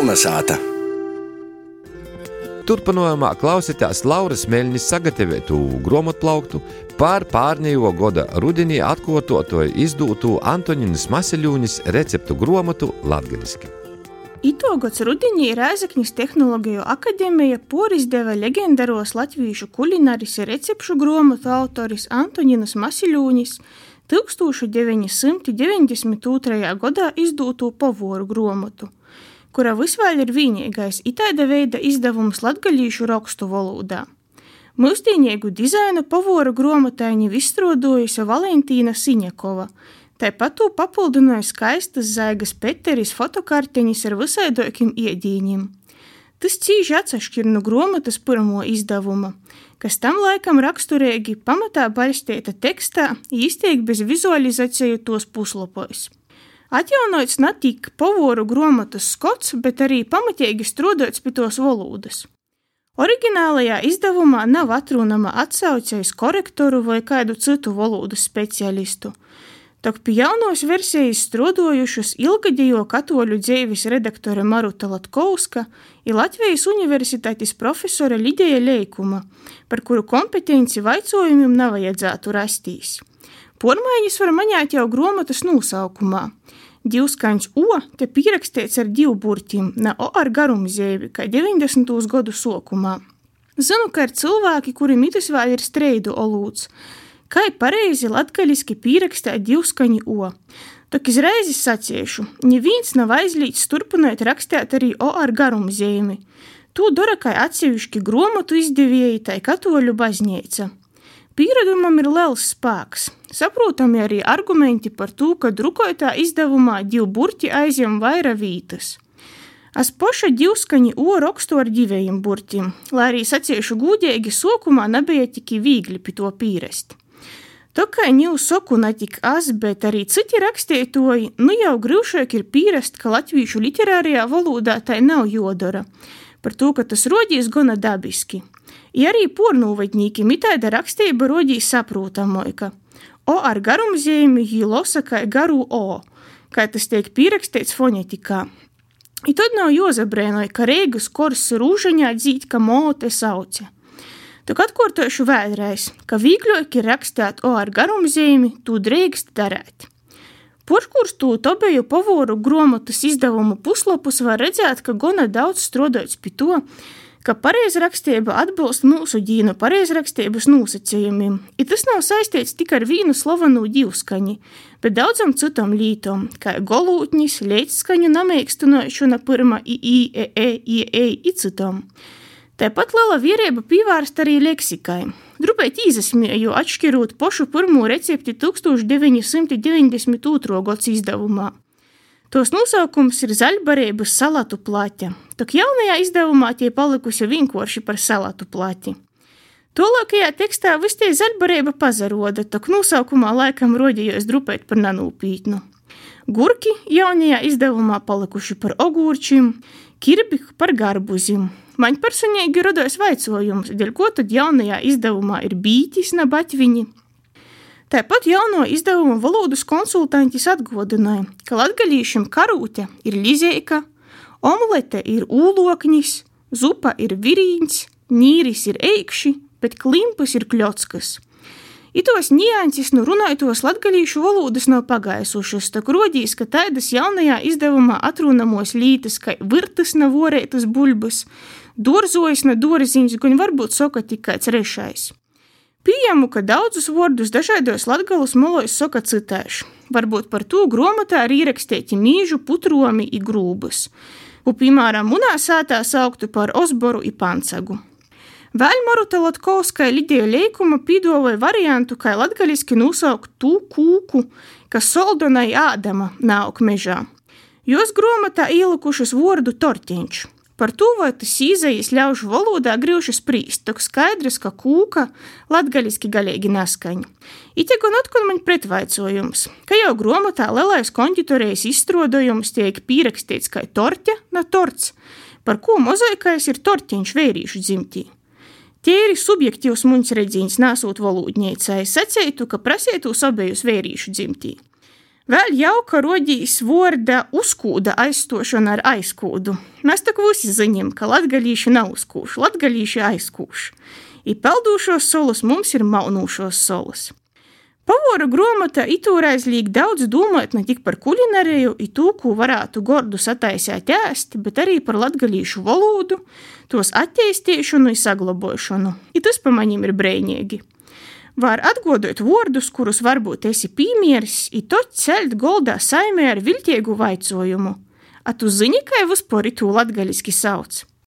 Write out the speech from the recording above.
Kolnesāta! Turpinājumā klausītās Lauras Meļņas sagatavotu grāmatplauktu par pārņējo gada rudenī atkārtotoju izdūtu Antoninas Maseļūņas receptu grāmatu latgaliski. Itogods rudenī Rēzaknis Tehnoloģiju akadēmija porizdeva leģendaros latviešu kulināris recepšu grāmatu autoris Antoninas Maseļūņas 1992. gadā izdūto pavoru grāmatu, kura visvēl ir vienīgais itāda veida izdevums latgaļīšu rakstu valodā. Mūsdienīgu dizainu pavoru grāmataini izstrādājusi Valentīna Siņakova, tāpat to papildināja skaistas zaigas Peteris fotokartiņas ar visaidokiem iedīņiem. Tas cīži atsašķir no grāmatas pirmo izdevuma, kas tam laikam raksturīgi pamatā balstīta tekstā, izteikti bez vizualizāciju tos puslapos. Atjaunots ne tik pavoru grāmatas skots, bet arī pamatīgi strādāts pie tos valodas. Oriģinālajā izdevumā nav atrunama atsaucējs korektoru vai kādu citu valodas speciālistu. Tok pie jaunos versijas strādājušas ilgadējo katoļu dzīves redaktore Maruta Latkovska ir Latvijas Universitātes profesore Lidija Leikuma, par kuru kompetenci vaicojumiem nav vajadzētu rastīs. Pormaiņas var maņāt jau grāmatas nosaukumā. Divskaņš O te pierakstīts ar divu burtiem, ne O ar garumzēvi, kā 90. gadu sokumā. Zinu, ka ir cilvēki, kuri mitus vēl ir streidu olūts, Kā pareizi latgaļiski pierakstīt divskaņu O? Tok izreiz saciešu, neviens nav aizlīdz turpināt rakstīt arī O ar garumu zīmi. To dara kā atsevišķi grāmatu izdevēji tai katoļu baznīca. Pieredumam ir liels spēks. Saprotami arī argumenti par to, ka drukotā izdevumā divu burti aizņem vairāk vītas. Es paša divskaņi O rakstu ar diviem burtiem, lai arī saciešu gudīgi, sokumā nebija tik viegli pie to pierast. Tā kā ņū soku ne tik az, bet arī citi rakstītoji, nu jau grūšāk ir pierast, ka latviešu literārajā valodā tai nav jodara, par to, ka tas rodīs gana dabiski. Ja arī pornūvedņīki mitāda rakstība rodīs saprotamoika. O ar garumzīmi jī losa kā garu O, kā tas tiek pierakstīts fonetikā. I tad nav jozabrēnoja, ka Reigas kors rūžaņā dzīt, ka mote sauce. Tik atkārtošu vēlreiz, ka vīgļāk ir rakstīt O ar garumzīmi, tu drīkst darēt. Porškurs to tobeju pavoru grāmatas izdevumu puslapus var redzēt, ka gana daudz strādāts pie to, ka pareizrakstība atbilst mūsu ģīnu pareizrakstības nosacījumiem. I tas nav saistīts tikai ar vienu slavenu divskaņu, bet daudzam citam lītam, kā golūtnis, leitskaņu namēkstinošana pirma i, i, e, e, i, e, i citam. Tāpat liela vērība pievērsta arī leksikai. Drupēt izsmēju, atšķirot pašu pirmo recepti 1992. gads izdevumā. Tos nosaukums ir zaļbarības salatu plaķa, tak jaunajā izdevumā tie palikusi vienkārši par salatu plaķi. Tolākajā tekstā viss tie zaļbarība pazaroda, tak nosaukumā laikam rodījos drupēt par nanūpītnu. Gurki jaunajā izdevumā palikuši par ogūrčiem, kirbi par garbuzim, Man personīgi radās vaicojums, dēļ ko tad jaunajā izdevumā ir bīķis, ne baķviņi. Tāpat jauno izdevumu valodas konsultantis atgādināja, ka latgaļīšiem karūte ir lizeika, omlete ir ūloknis, zupa ir virīņš, nīris ir eikši, bet klimpas ir kļotskas. Itos nianses nu runājotos latgalīšu valodas nav pagaisušas, tak rodīs, ka taidas jaunajā izdevumā atrunamos lītas, kā virtas nav vorētas buļbas, Dārzojas no dārziņš, gan varbūt soka tikai trešais. Pieņemu, ka daudzus vārdus dažādos latgabalos molos soka citēši. Varbūt par to grāmatā ir ierakstīti mīžu, putromi un grūbas, ko, piemēram, munā sātā sauktu par osboru un pancagu. Vēl Maruta Latkovskai Lidija Leikuma pīdolēja variantu, kā latgaliski nosaukt tū kūku, kas soldonai ādama nauk mežā. Jos grāmatā ielikušas vārdu tortiņš – Par to, vai tas izējas ļaužu valodā grūši spriest, tok skaidrs, ka kūka latgaļiski galīgi neskaņa. Ite gan atkal man pretvaicojums, ka jau grāmatā lielais konditorijas izstrādājums tiek pierakstīts kā torte na torts, par ko mozaikais ir tortiņš vērīšu dzimtī. Tīri subjektīvs muņas redzīns nesot valodniecai, sacītu, ka prasītu abejus vērīšu dzimtī. Vēl jauka rodīs vārda uzkūda aizstošana ar aizkūdu. Mēs tak visi zinām, ka latgalīši nav uzkūši, latgalīši aizkūši. I peldūšos solas mums ir maunūšos solas. Pavora grāmata itūreiz liek daudz domāt ne tik par kulināriju, to, ko varētu gordu sataisīt ēst, bet arī par latgalīšu valodu, tos attīstīšanu un saglabāšanu. I tas pamaņiem ir brēņīgi. Var atgodot vārdus, kurus varbūt esi piemēris, i to celt goldā saimē ar viltīgu vaicojumu. A tu zini, kā vispār to latgaļiski sauc?